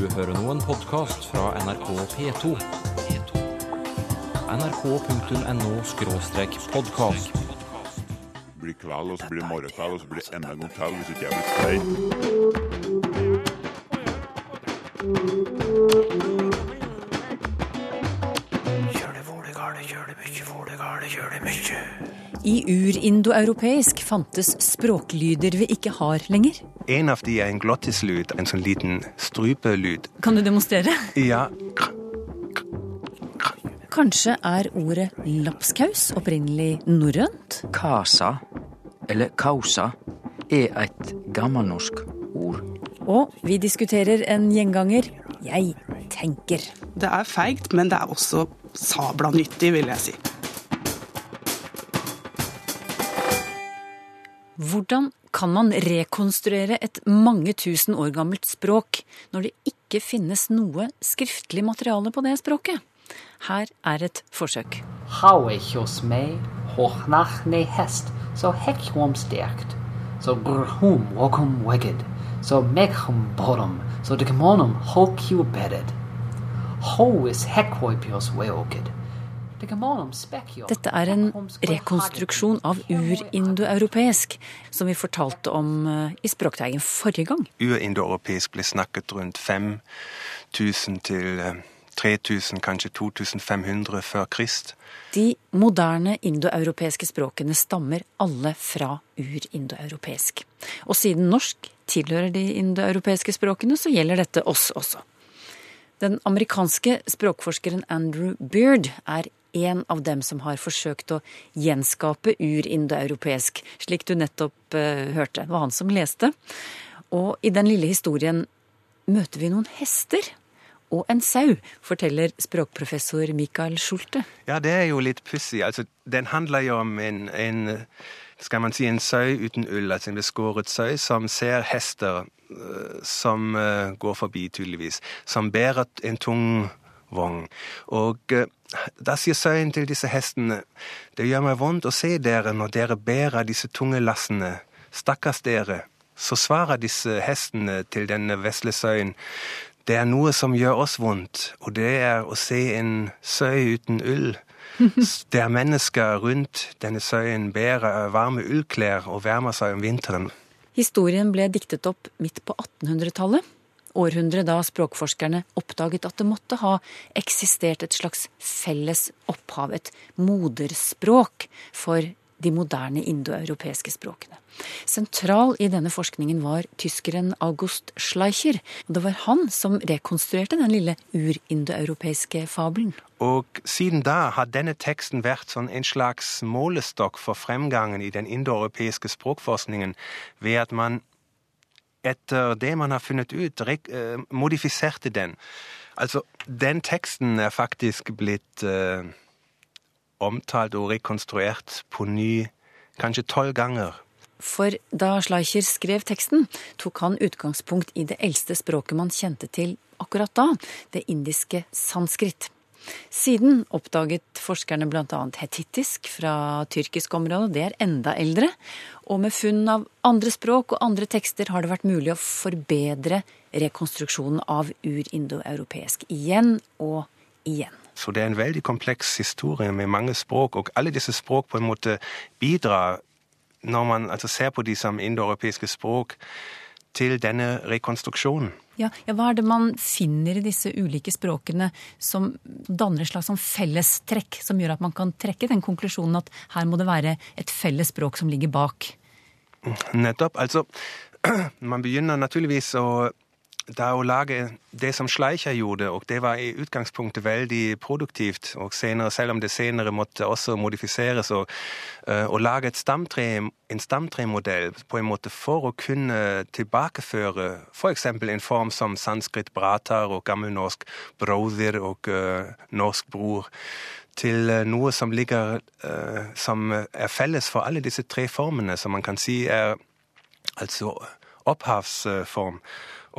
Du hører nå en podkast fra NRK P2. nrk.no-podkast. blir kveld, og så blir morgenkveld, og så blir enda en gang til hvis ikke jeg blir stein. I urindoeuropeisk fantes språklyder vi ikke har lenger. En av de er en glottislyd, en sånn liten strupelyd. Kan du demonstrere? Ja, Kanskje er ordet lapskaus opprinnelig norrønt? Kasa, eller kausa, er et gammelnorsk ord. Og vi diskuterer en gjenganger jeg tenker. Det er feigt, men det er også sabla nyttig, vil jeg si. Hvordan kan man rekonstruere et mange tusen år gammelt språk når det ikke finnes noe skriftlig materiale på det språket? Her er et forsøk. Hest, så sterkt, så grhum wokum weged, so meghum bottom, so degemonum hocu bedded. Ho is hekwoipios weoked. Dette er en rekonstruksjon av urindoeuropeisk, som vi fortalte om eh, i Språkteigen forrige gang. urindoeuropeisk ble snakket rundt 5000 til eh, 3000, kanskje 2500 før Krist. De moderne indoeuropeiske språkene stammer alle fra urindoeuropeisk. Og siden norsk tilhører de indoeuropeiske språkene, så gjelder dette oss også. Den amerikanske språkforskeren Andrew Beard er en av dem som har forsøkt å gjenskape urindoeuropeisk, slik du nettopp uh, hørte. Det var han som leste. Og i den lille historien møter vi noen hester og en sau, forteller språkprofessor Michael Schulte. Ja, det er jo litt pussig. Altså, den handler jo om en, en skal man si, en sau uten ull, altså en beskåret sau, som ser hester eh, som eh, går forbi, tydeligvis, som bærer en tung vogn. Og eh, da sier søyen til disse hestene, det gjør meg vondt å se dere når dere bærer disse tunge lassene. Stakkars dere. Så svarer disse hestene til denne vesle søyen, det er noe som gjør oss vondt, og det er å se en søy uten ull. Det er mennesker rundt denne søyen bærer varme ullklær og varmer seg om vinteren. Historien ble diktet opp midt på 1800-tallet. Århundret da språkforskerne oppdaget at det måtte ha eksistert et slags felles opphav, et moderspråk, for de moderne indoeuropeiske språkene. Sentral i denne forskningen var tyskeren August Schleicher. og Det var han som rekonstruerte den lille urindoeuropeiske fabelen. Og siden da har denne teksten vært sånn en slags målestokk for fremgangen i den indoeuropeiske språkforskningen, ved at man etter det man har funnet ut, eh, modifiserte den. Altså, den teksten er faktisk blitt eh, omtalt og rekonstruert på ny kanskje tolv ganger. For da Schleicher skrev teksten, tok han utgangspunkt i det eldste språket man kjente til akkurat da, det indiske sanskrit. Siden oppdaget forskerne bl.a. hetittisk fra tyrkisk område, det er enda eldre. Og med funn av andre språk og andre tekster har det vært mulig å forbedre rekonstruksjonen av urindoeuropeisk igjen og igjen. Så det er en veldig kompleks historie med mange språk, og alle disse språk på en måte bidrar, når man altså ser på de som indoeuropeiske språk, til denne rekonstruksjonen. Ja, ja, Hva er det man finner i disse ulike språkene som danner et slags sånn fellestrekk, som gjør at man kan trekke den konklusjonen at her må det være et felles språk som ligger bak? Nettopp. Altså, man begynner naturligvis å da å lage det som Schleicher gjorde, og det var i utgangspunktet veldig produktivt, og senere, selv om det senere måtte også modifiseres, og, eh, å lage et stamtre, en stamtremodell på en måte for å kunne tilbakeføre f.eks. en form som sanskrit bratar og gammelnorsk broder og uh, norsk bror, til eh, noe som ligger uh, som er felles for alle disse tre formene, som man kan si er altså opphavsform.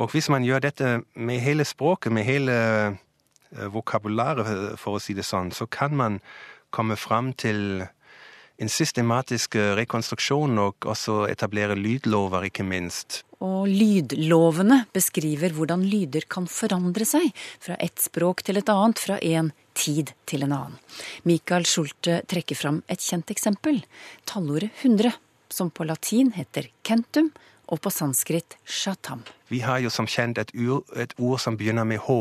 Og hvis man gjør dette med hele språket, med hele eh, vokabularet, for å si det sånn, så kan man komme fram til en systematisk eh, rekonstruksjon og også etablere lydlover, ikke minst. Og lydlovene beskriver hvordan lyder kan forandre seg fra ett språk til et annet, fra en tid til en annen. Michael Schulte trekker fram et kjent eksempel, tallordet 100, som på latin heter kentum, og på sanskrit shatam. Vi har jo som kjent et, ur, et ord som begynner med H,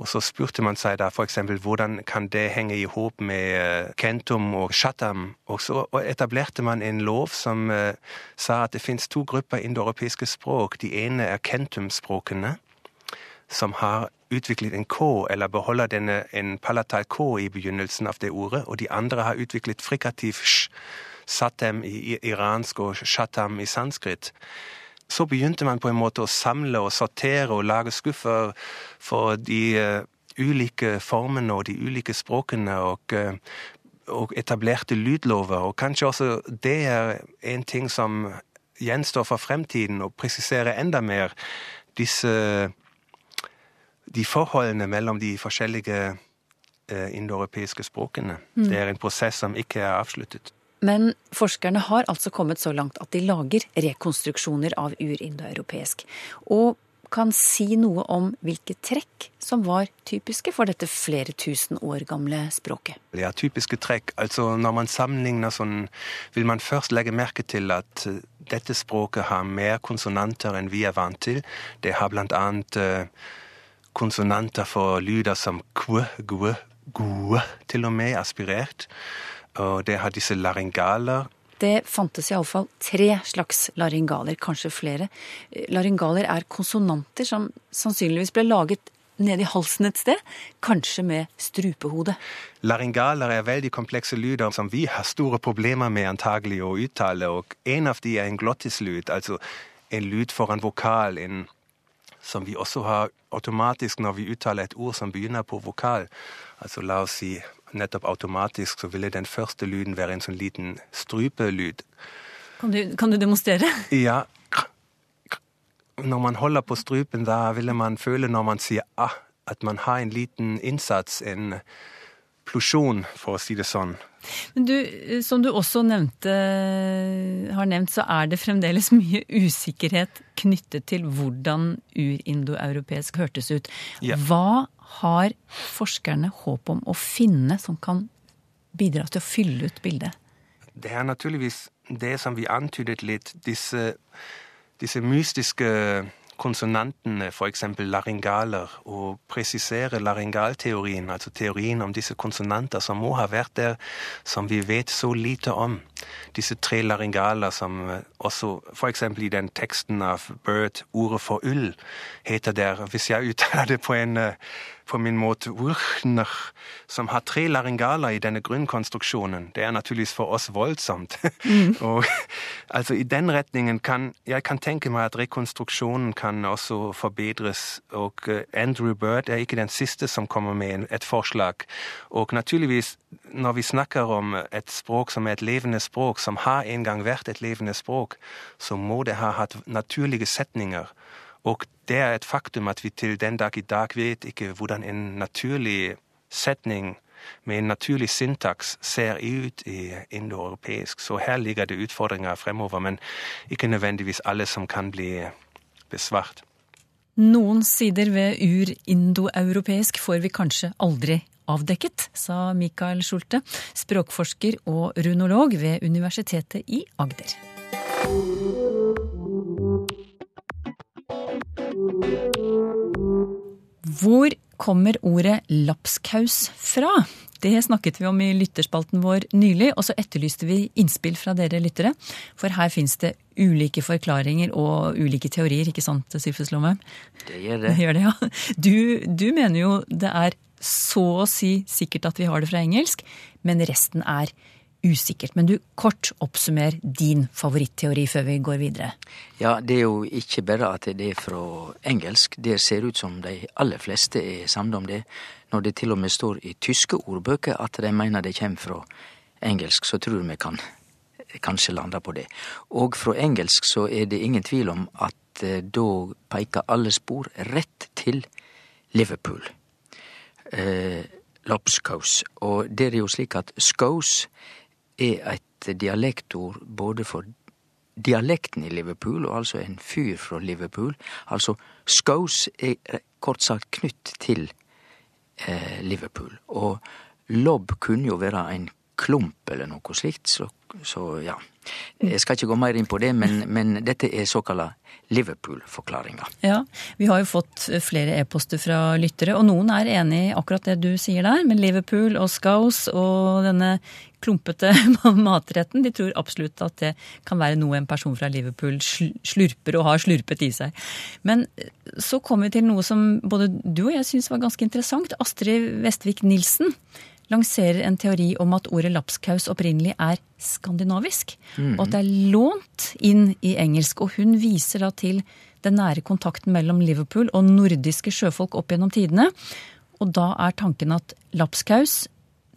og så spurte man seg da f.eks. hvordan kan det henge i hop med uh, kentum og shatam, og så etablerte man en lov som uh, sa at det finnes to grupper indoeuropeiske språk. De ene er kentum-språkene, som har utviklet en K, eller beholder denne, en palatal K i begynnelsen av det ordet, og de andre har utviklet frikativ sj satem i iransk og shatam i sanskrit. Så begynte man på en måte å samle og sortere og lage skuffer for de uh, ulike formene og de ulike språkene, og, uh, og, etablerte lydlover. Og kanskje også det er en ting som gjenstår for fremtiden, å presisere enda mer disse de forholdene mellom de forskjellige uh, indoeuropeiske språkene. Mm. Det er en prosess som ikke er avsluttet. Men forskerne har altså kommet så langt at de lager rekonstruksjoner av urindoeuropeisk. Og kan si noe om hvilke trekk som var typiske for dette flere tusen år gamle språket. Ja, typiske trekk. Altså når man sammenligner sånn, vil man først legge merke til at eh, dette språket har mer konsonanter enn vi er vant til. Det har blant annet uh, konsonanter for lyder som kv, gv, gu, til og med aspirert. Og det har disse laryngaler. Det fantes iallfall tre slags laryngaler, kanskje flere. Laryngaler er konsonanter som sannsynligvis ble laget nede i halsen et sted, kanskje med strupehode. Laryngaler er veldig komplekse lyder som vi har store problemer med antagelig å uttale, og en av de er en glottislyd, altså en lyd foran vokal, en, som vi også har automatisk når vi uttaler et ord som begynner på vokal. Altså la oss si nettopp automatisk så ville den første lyden være en sånn liten strupelyd. Kan du, kan du demonstrere? Ja. Når man holder på strupen, da ville man føle når man sier ah, at man har en liten innsats, en plosjon, for å si det sånn. Men du, som du også nevnte, har nevnt, så er det fremdeles mye usikkerhet knyttet til hvordan urindoeuropeisk hørtes ut. Ja. Hva har forskerne håp om å finne som kan bidra til å fylle ut bildet? Det er naturligvis det som vi antydet litt, disse, disse mystiske konsonantene, f.eks. laryngaler, og presisere laryngalteorien, altså teorien om disse konsonanter som må ha vært der, som vi vet så lite om. Disse tre laryngaler som eh, også f.eks. i den teksten av Bird, ordet for ull, heter der, hvis jeg uttaler det på en eh, på min måte Urchner, som har tre laryngaler i denne grunnkonstruksjonen. Det er naturligvis for oss voldsomt. Mm. og altså i den retningen kan jeg kan tenke meg at rekonstruksjonen kan også forbedres. Og uh, Andrew Bird er ikke den siste som kommer med et forslag. Og naturligvis, når vi snakker om et språk som er et levende språk, som har en gang vært et levende språk, så må det ha hatt naturlige setninger. Og det er et faktum at vi til den dag i dag vet ikke hvordan en naturlig setning med en naturlig syntaks ser ut i indoeuropeisk. Så her ligger det utfordringer fremover, men ikke nødvendigvis alle som kan bli besvart. Noen sider ved ur-indoeuropeisk får vi kanskje aldri avdekket, sa Mikael Schulte, språkforsker og runolog ved Universitetet i Agder. Hvor kommer ordet lapskaus fra? Det snakket vi om i lytterspalten vår nylig, og så etterlyste vi innspill fra dere lyttere. For her fins det ulike forklaringer og ulike teorier, ikke sant Sylfus Lomheim? Det gjør det. det, gjør det ja. du, du mener jo det er så å si sikkert at vi har det fra engelsk, men resten er usikkert. Men du, kort oppsummer din favoritteori før vi går videre. Ja, det er jo ikke bare at det er fra engelsk. Det ser ut som de aller fleste er samde om det. Når det til og med står i tyske ordbøker at de mener det kommer fra engelsk, så tror vi kan kanskje lande på det. Og fra engelsk så er det ingen tvil om at eh, da peker alle spor rett til Liverpool. Eh, Lobscouse. Og det er jo slik at scouse er et dialektord både for dialekten i Liverpool, og altså en fyr fra Liverpool. Altså Scouse er kort sagt knytt til eh, Liverpool. Og lobb kunne jo være en klump eller noe slikt, så, så ja. Jeg skal ikke gå mer inn på det, men, men dette er såkalla Liverpool-forklaringa. Ja, Vi har jo fått flere e-poster fra lyttere, og noen er enig i akkurat det du sier der, med Liverpool og Scouse og denne klumpete matretten. De tror absolutt at det kan være noe en person fra Liverpool slurper og har slurpet i seg. Men eh, så kommer vi til noe som både du og jeg syns var ganske interessant. Astrid Vestvik Nilsen lanserer en teori om at ordet lapskaus opprinnelig er skandinavisk. Mm. Og at det er lånt inn i engelsk. Og hun viser da til den nære kontakten mellom Liverpool og nordiske sjøfolk opp gjennom tidene. Og da er tanken at lapskaus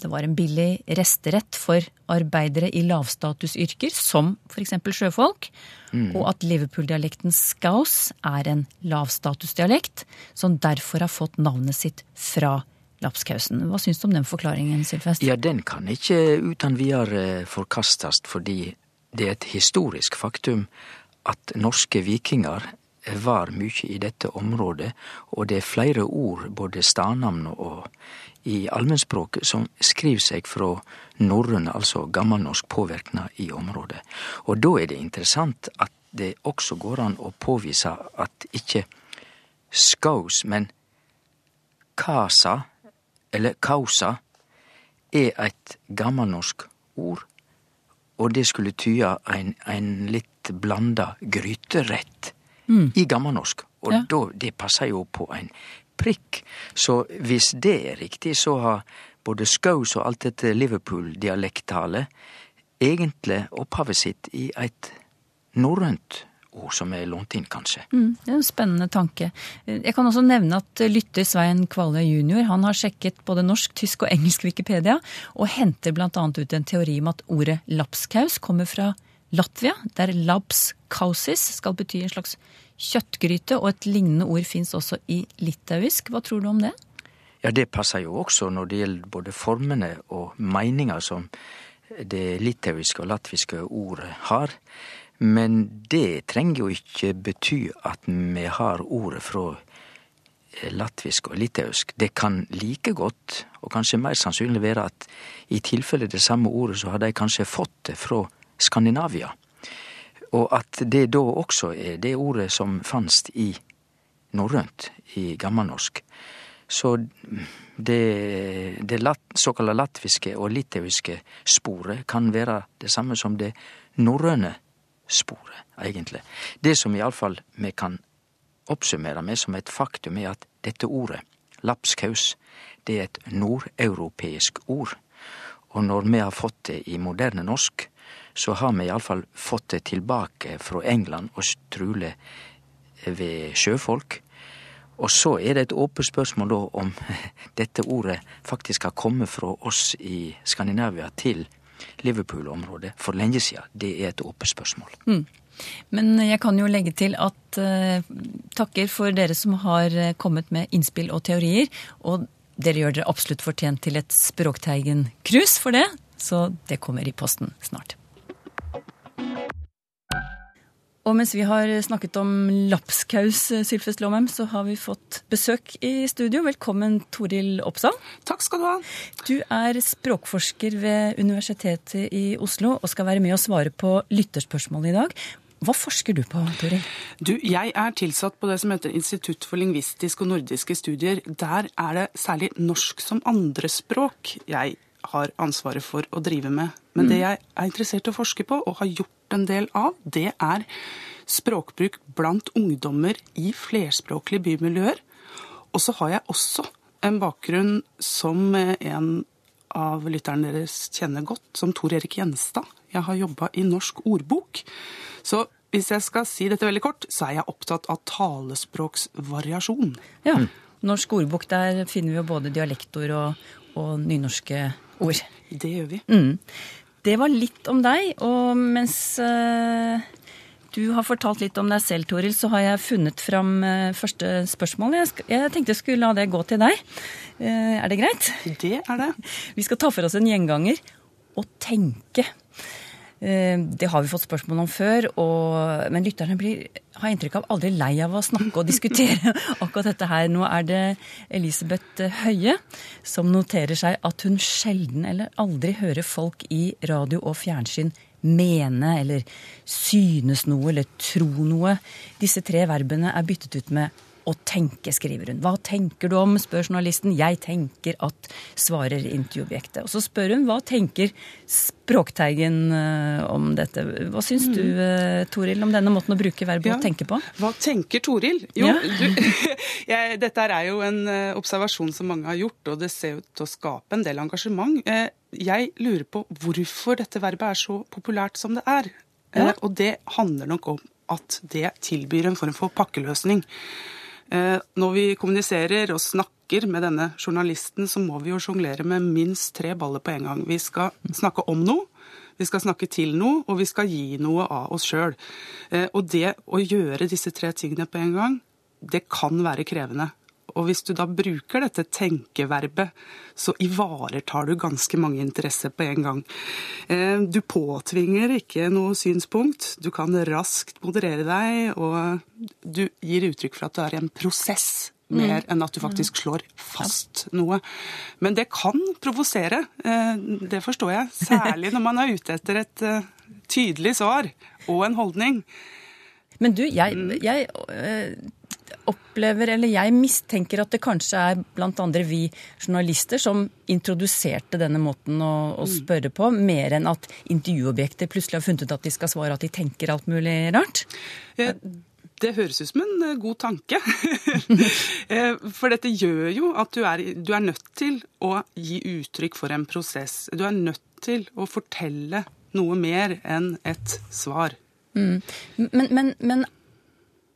det var en billig resterett for arbeidere i lavstatusyrker, som f.eks. sjøfolk. Mm. Og at Liverpool-dialekten skaus er en lavstatusdialekt, som derfor har fått navnet sitt fra lapskausen. Hva syns du om den forklaringen, Sylfest? Ja, den kan ikke uten videre forkastes, fordi det er et historisk faktum at norske vikinger var mye i dette området, og det er flere ord, både stadnamn og i allmennspråket, som skriver seg fra norrøn, altså gammelnorsk påvirkna i området. Og da er det interessant at det også går an å påvise at ikke skaus, men kasa eller kausa, er eit gammelnorsk ord, og det skulle tyde ein, ein litt blanda gryterett mm. i gammelnorsk. Og ja. da, det passer jo på en prikk. Så hvis det er riktig, så har både Skaus og alt dette Liverpool-dialekttalet egentlig opphavet sitt i et norrønt ord som er lånt inn, kanskje. Mm, det er en spennende tanke. Jeg kan også nevne at lytter Svein Kvaløy jr. han har sjekket både norsk, tysk og engelsk Wikipedia, og henter bl.a. ut en teori om at ordet lapskaus kommer fra Latvia, der labs causis skal bety en slags kjøttgryte, og et lignende ord fins også i litauisk. Hva tror du om det? Ja, det passer jo også når det gjelder både formene og meninga som det litauiske og latviske ordet har. Men det trenger jo ikke bety at vi har ordet fra latvisk og litauisk. Det kan like godt, og kanskje mer sannsynlig være at i tilfelle det samme ordet, så har de kanskje fått det fra Skandinavia. Og at det da også er det ordet som fanst i norrønt, i gammelnorsk. Så det, det lat, såkalla latviske og litauiske sporet kan være det samme som det norrøne sporet, egentlig. Det som iallfall vi kan oppsummere med som et faktum, er at dette ordet, lapskaus, det er et nordeuropeisk ord. Og når vi har fått det i moderne norsk, så har vi iallfall fått det tilbake fra England, og trulig ved sjøfolk. Og så er det et åpent spørsmål da om dette ordet faktisk har kommet fra oss i Skandinavia til Liverpool-området for lenge siden? Det er et åpent spørsmål. Mm. Men jeg kan jo legge til at uh, takker for dere som har eh, kommet med innspill og teorier. Og dere gjør dere absolutt fortjent til et Språkteigen-krus for det. Så det kommer i posten snart. Og mens vi har snakket om lapskaus, Sylfest Lomheim, så har vi fått besøk i studio. Velkommen, Toril Oppsal. Takk skal du ha. Du er språkforsker ved Universitetet i Oslo og skal være med og svare på lytterspørsmål i dag. Hva forsker du på, Toril? Du, jeg er tilsatt på det som heter Institutt for lingvistiske og nordiske studier. Der er det særlig norsk som andrespråk jeg har ansvaret for å drive med. Men det mm. jeg er interessert i å forske på, og har gjort en del av, det er språkbruk blant ungdommer i flerspråklige bymiljøer. Og så har jeg også en bakgrunn som en av lytterne deres kjenner godt, som Tor Erik Gjenstad. Jeg har jobba i Norsk ordbok. Så hvis jeg skal si dette veldig kort, så er jeg opptatt av talespråksvariasjon. Ja, Norsk ordbok, der finner vi jo både dialektord og, og nynorske ord. Det gjør vi. Mm. Det var litt om deg, og mens uh, du har fortalt litt om deg selv, Toril, så har jeg funnet fram uh, første spørsmål. Jeg, jeg, tenkte jeg skulle la det gå til deg. Uh, er det greit? Det er det. Vi skal ta for oss en gjenganger. Å tenke. Eh, Det har vi fått spørsmål om før, og, men lytterne blir, har inntrykk av aldri lei av å snakke og diskutere akkurat dette her. Nå er det Elisabeth Høie som noterer seg at hun sjelden eller aldri hører folk i radio og fjernsyn mene eller synes noe eller tro noe. Disse tre verbene er byttet ut med å tenke, skriver hun. Hva tenker du om, spør journalisten. Jeg tenker at, svarer intervjuobjektet. Og så spør hun hva tenker Språkteigen eh, om dette. Hva syns du, eh, Toril, om denne måten å bruke verbet Ja. å tenke på? Hva tenker Toril? Jo, Ja. du, jeg, dette er jo en eh, observasjon som mange har gjort, og det ser ut til å skape en del engasjement. Jeg lurer på hvorfor dette verbet er så populært som det er. Ja. Og det handler nok om at det tilbyr en form for pakkeløsning. Eh, Når vi kommuniserer og snakker med denne journalisten, så må vi jo sjonglere med minst tre baller på en gang. Vi skal snakke om noe, vi skal snakke til noe, og vi skal gi noe av oss sjøl. Og det å gjøre disse tre tingene på en gang, det kan være krevende. Og hvis du da bruker dette tenkeverbet, så ivaretar du ganske mange interesser på en gang. Eh, Du påtvinger ikke noe synspunkt. Du kan raskt moderere deg, og du gir uttrykk for at du er i en prosess. Mer enn at du faktisk slår fast noe. Men det kan provosere. eh, Det forstår jeg. Særlig når man er ute etter et eh, tydelig svar og en holdning. Men du, jeg, jeg øh, opplever, eller jeg mistenker at det kanskje er andre vi journalister som introduserte denne måten å, å spørre på, mer enn at intervjuobjekter plutselig har funnet ut at de skal svare at de tenker alt mulig rart. Eh, Det høres ut som en eh, god tanke. Eh, For dette gjør jo at du er, du er nødt til å gi uttrykk for en prosess. Du er nødt til å fortelle noe mer enn et svar. Men, men, men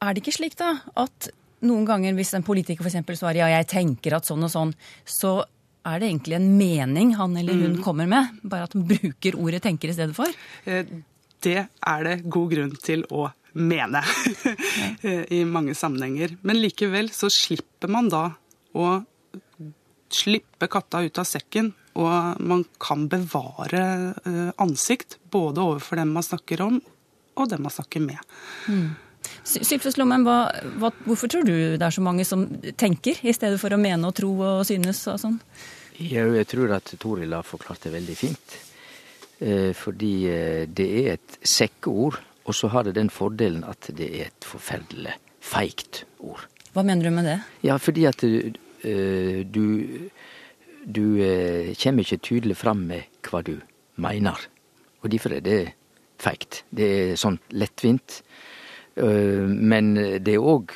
er det ikke slik da at noen ganger hvis en politiker f.eks. svarer ja, jeg tenker at sånn og sånn, så er det egentlig en mening han eller hun kommer med, bare at han bruker ordet tenker i stedet for? Eh, Det er det god grunn til å mene eh, i mange sammenhenger. Men likevel så slipper man da å slippe katta ut av sekken, og man kan bevare eh, ansikt både overfor dem man snakker om, og dem man snakker med. Sy- Hva, hva, hvorfor tror du det er så mange som tenker, i stedet for å mene og tro og synes og sånn? Jo, jeg tror at Toril har forklart det veldig fint. Eh, fordi eh, det er et sekkeord, og så har det den fordelen at det er et forferdelig feigt ord. Hva mener du med det? Ja, fordi at eh, du du kommer ikke tydelig fram med hva du mener. Og derfor er det feigt. Det er sånn lettvint. Eh, men det er òg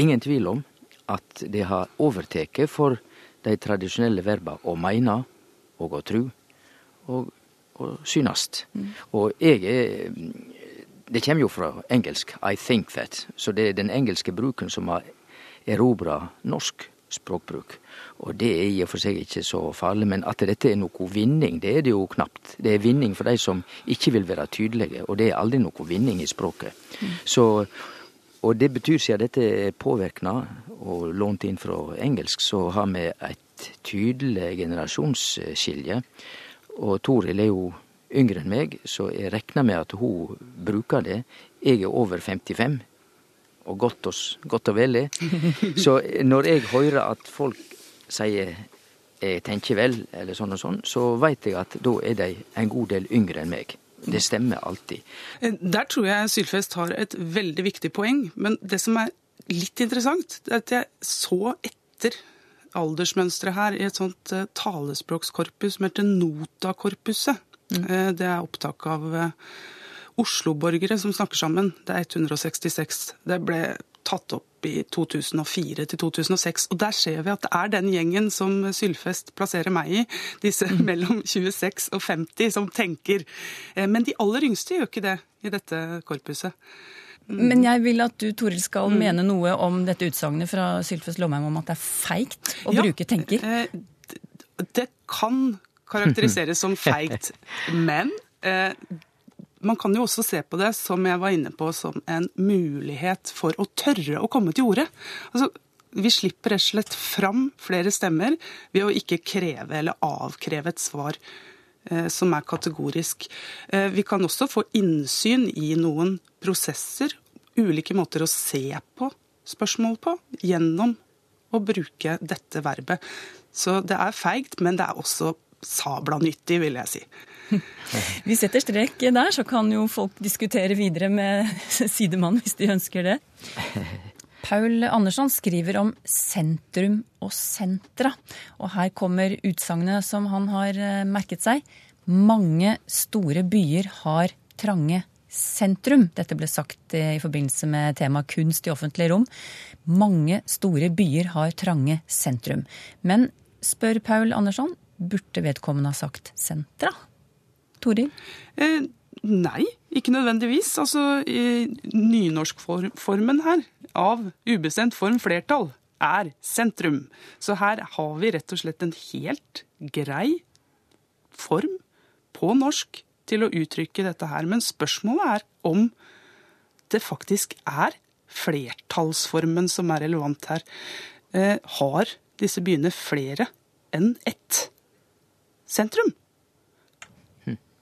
ingen tvil om at det har overtatt for de tradisjonelle verba å meine og å tru og, og synast. Og jeg er Det kommer jo fra engelsk 'I think that', så det er den engelske bruken som har erobra norsk språkbruk. Og det er i og for seg ikke så farlig, men at dette er noe vinning, det er det jo knapt. Det er vinning for de som ikke vil være tydelige, og det er aldri noe vinning i språket. Så, og det betyr, siden dette er påvirkna og lånt inn fra engelsk, så har vi et tydelig generasjonsskilje. Og Toril er jo yngre enn meg, så jeg regner med at hun bruker det. Jeg er over 55, og godt og, s- godt og vel. Så når jeg hører at folk sier 'jeg tenker vel', eller sånn og sånn, så veit jeg at da er de en god del yngre enn meg. Det stemmer alltid. Eh, Der tror jeg Sylfest har et veldig viktig poeng. Men det som er litt interessant, det er at jeg så etter aldersmønsteret her i et sånt eh, talespråkskorpus som heter Nota-korpuset. Eh, Det er opptak av Oslo-borgere som snakker sammen. Det er 166. Det ble tatt opp i 2004 til 2006. Og der ser vi at det er den gjengen som Sylfest plasserer meg i, disse mellom 26 og 50, som tenker. Eh, Men de aller yngste gjør ikke det i dette korpuset. Men jeg vil at du, Toril, skal mene noe om dette utsagnet fra Sylfest Lomheim om at det er feigt å Ja, bruke tenker. eh, Det kan karakteriseres som feigt, men eh, man kan jo også se på det, som jeg var inne på, som en mulighet for å tørre å komme til orde. Altså, vi slipper rett og slett fram flere stemmer ved å ikke kreve eller avkreve et svar eh, som er kategorisk. Eh, Vi kan også få innsyn i noen prosesser, ulike måter å se på spørsmål på, gjennom å bruke dette verbet. Så det er feigt, men det er også sabla nyttig, vil jeg si. Vi setter strek der, så kan jo folk diskutere videre med sidemannen hvis de ønsker det. Paul Andersson skriver om sentrum og sentra. Og her kommer utsagnet som han har eh, merket seg. Mange store byer har trange sentrum. Dette ble sagt eh, i forbindelse med temaet kunst i offentlige rom. Mange store byer har trange sentrum. Men spør Paul Andersson, burde vedkommende ha sagt sentra? Toril? Eh, nei, ikke nødvendigvis. Altså, nynorskformen her, av ubestemt form flertall, er sentrum. Så her har vi rett og slett en helt grei form på norsk til å uttrykke dette her. Men spørsmålet er om det faktisk er flertallsformen som er relevant her. Eh, har disse byene flere enn ett sentrum?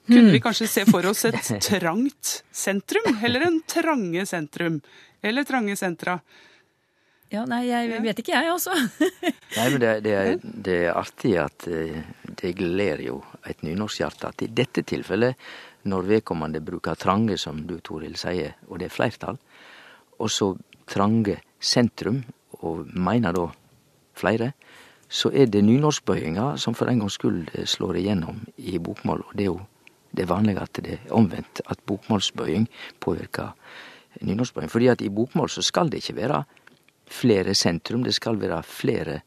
Kunne vi kanskje se for oss et trangt sentrum, eller en trange sentrum? Eller trange sentra? Ja, nei, jeg vet ikke jeg, altså. Nei, men det, det, er, det er artig at eh, det gleder jo et nynorskhjerte at i dette tilfellet, når vedkommende bruker trange, som du Toril sier, og det er flertall, og så trange sentrum, og mener da flere, så er det nynorskbøyinga som for en gangs skyld slår igjennom i bokmål. Og det er jo det er vanlig at det er omvendt, at bokmålsbøying påvirker nynorskbøying. Fordi at i bokmål så skal det ikke være flere sentrum, det skal være flere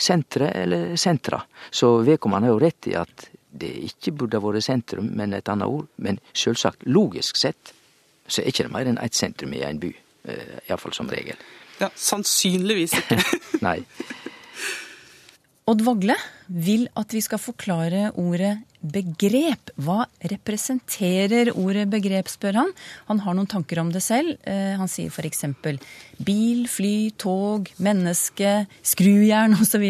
sentre eller sentra. Så vedkommende har jo rett i at det ikke burde ha vært sentrum, men et annet ord. Men selvsagt, logisk sett, så er ikke det mer enn ett sentrum i en by. eh, Iallfall som regel. Ja, sannsynligvis ikke. Nei. Odd Vagle vil at vi skal forklare ordet begrep. Hva representerer ordet begrep, spør han. Han har noen tanker om det selv. Eh, Han sier f.eks. bil, fly, tog, menneske, skrujern osv.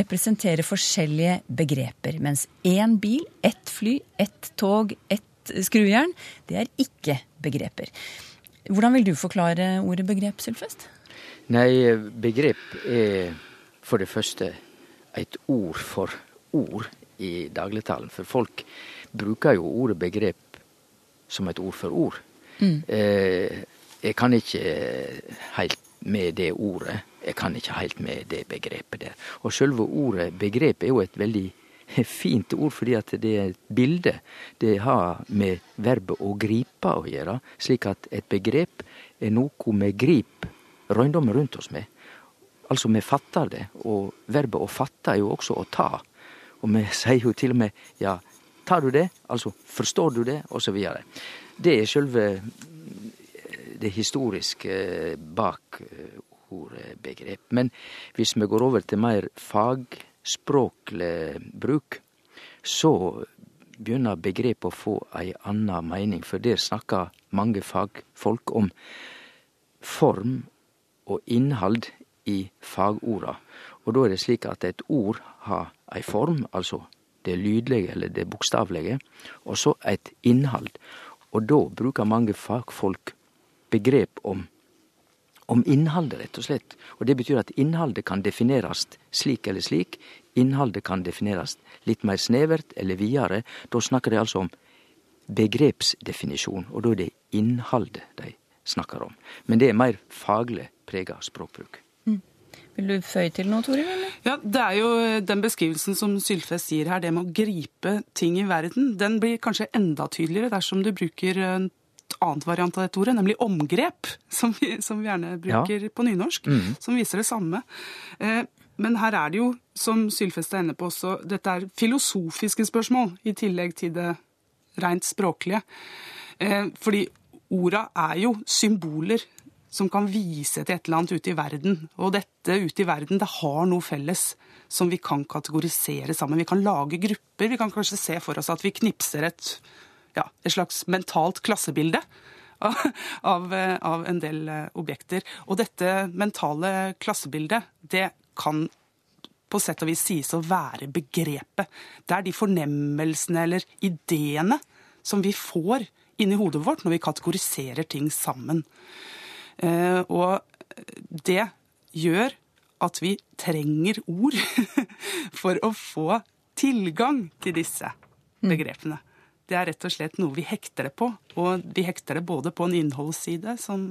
representerer forskjellige begreper. Mens én bil, ett fly, ett tog, ett skrujern, det er ikke begreper. Hvordan vil du forklare ordet begrep, Sylfest? Nei, begrep er for det første et ord for ord i dagligtalen. For folk bruker jo ordet begrep som et ord for ord. Eh, jeg kan ikke helt med det ordet. Jeg kan ikke helt med det begrepet der. Og selve ordet begrep er jo et veldig fint ord, fordi at det er et bilde. Det har med verbet å gripe å gjøre, slik at et begrep er noe vi griper røyndommen rundt oss med. Altså, vi fatter det, og verbet å fatte er jo også å ta. Og vi sier jo til og med ja, tar du det? Altså, forstår du det? Og så videre. Det er sjølve det historiske bak ordbegrep. Men hvis vi går over til mer fagspråklig bruk, så begynner begrepet å få ei anna mening, for der snakker mange fagfolk om form og innhald i fagorda. Og da er det slik at et ord har ei form, altså det lydlige eller det bokstavelige, og så et innhold. Og da bruker mange fagfolk begrep om, om innholdet, rett og slett. Og det betyr at innholdet kan defineres slik eller slik. Innholdet kan defineres litt mer snevert eller videre. Da snakker de altså om begrepsdefinisjon, og da er det innholdet de snakker om. Men det er mer faglig prega språkbruk. Vil du føye til noe, Tore? eller? Ja, Det er jo den beskrivelsen som Sylfest sier her, det med å gripe ting i verden, den blir kanskje enda tydeligere dersom du bruker en annet variant av dette ordet, nemlig omgrep, som vi, som vi gjerne bruker på nynorsk, som viser det samme. Eh, Men her er det jo, som Sylfest er inne på også, dette er filosofiske spørsmål i tillegg til det rent språklige. Eh, Fordi orda er jo symboler som kan vise til et eller annet ute i verden. Og dette ute i verden, det har noe felles som vi kan kategorisere sammen. Vi kan lage grupper. Vi kan kanskje se for oss at vi knipser et, ja, et slags mentalt klassebilde av, av, en del eh, objekter. Og dette mentale klassebildet, det kan på sett og vis sies å være begrepet. Det er de fornemmelsene eller ideene som vi får inni hodet vårt når vi kategoriserer ting sammen. Eh, og det gjør at vi trenger ord for å få tilgang til disse begrepene. Det er rett og slett noe vi hekter det på. Og vi hekter det både på en innholdsside, som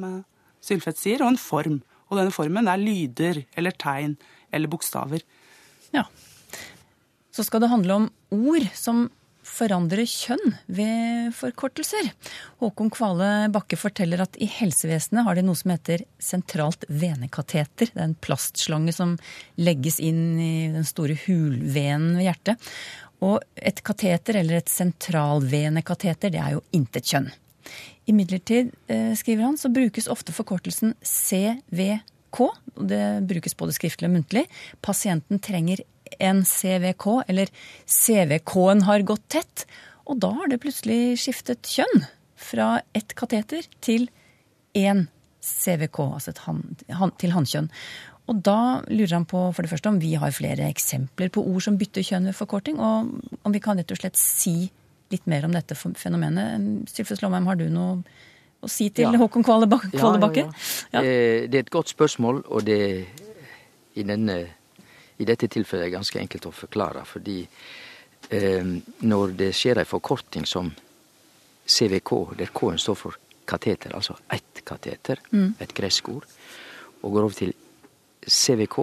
Sylfeth sier, og en form. Og denne formen er lyder eller tegn eller bokstaver. Ja. Så skal det handle om ord som forandrer kjønn ved forkortelser. Håkon Kvale Bakke forteller at i helsevesenet har de noe som heter sentralt venekateter. Det er en plastslange som legges inn i den store hulvenen ved hjertet. Og et kateter, eller et sentralvenekateter, det er jo intet kjønn. Imidlertid, eh, skriver han, så brukes ofte forkortelsen CVK. Det brukes både skriftlig og muntlig. Pasienten trenger en CVK, eller CVK-en har gått tett. Og da har det plutselig skiftet kjønn. Fra ett kateter til én CVK, altså han, han, til hannkjønn. Og da lurer han på for det første om vi har flere eksempler på ord som bytter kjønn ved forkorting, og om vi kan rett og slett si litt mer om dette fenomenet. Sylfes Lomheim, har du noe å si til ja. Håkon Kvale Bakke? Ja, ja, ja. Eh, det er et godt spørsmål, og det i, denne, i dette tilfellet er ganske enkelt å forklare. Fordi eh, når det skjer ei forkorting som CVK, der K-en står for kateter, altså ett kateter, mm. et gresk ord, og går over til CVK,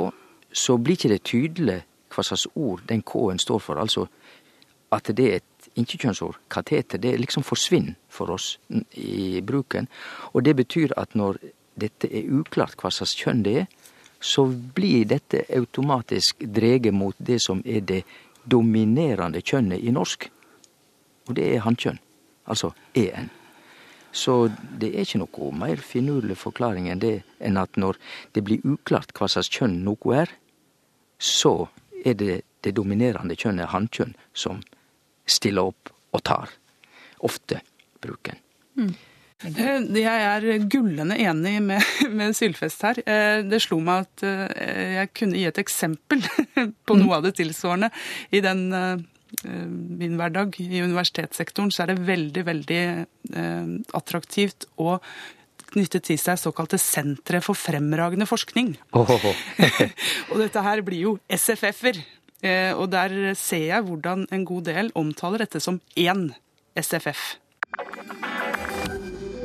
så blir ikke det tydelig hva slags ord den K-en står for. Altså at det er et ikke-kjønnsord, kateter, det liksom forsvinner for oss i bruken. Og det betyr at når dette er uklart hva slags kjønn det er, så blir dette automatisk dreget mot det som er det dominerende kjønnet i norsk. Og det er hannkjønn. Altså en. Så det er ikke noe mer finurlig forklaring enn det enn at når det blir uklart hva slags kjønn noe er, så er det det dominerende kjønnet, hannkjønn, som stiller opp og tar. Ofte bruken. Mm. Eh, jeg er gullende enig med, med Sylfest her. Eh, det slo meg at eh, jeg kunne gi et eksempel på noe av det tilsvarende i den min hverdag i universitetssektoren, så er det veldig, veldig eh, attraktivt å knytte til seg såkalte sentre for fremragende forskning. Oh, oh, oh. og dette her blir jo SFF-er. Eh, og der ser jeg hvordan en god del omtaler dette som én SFF.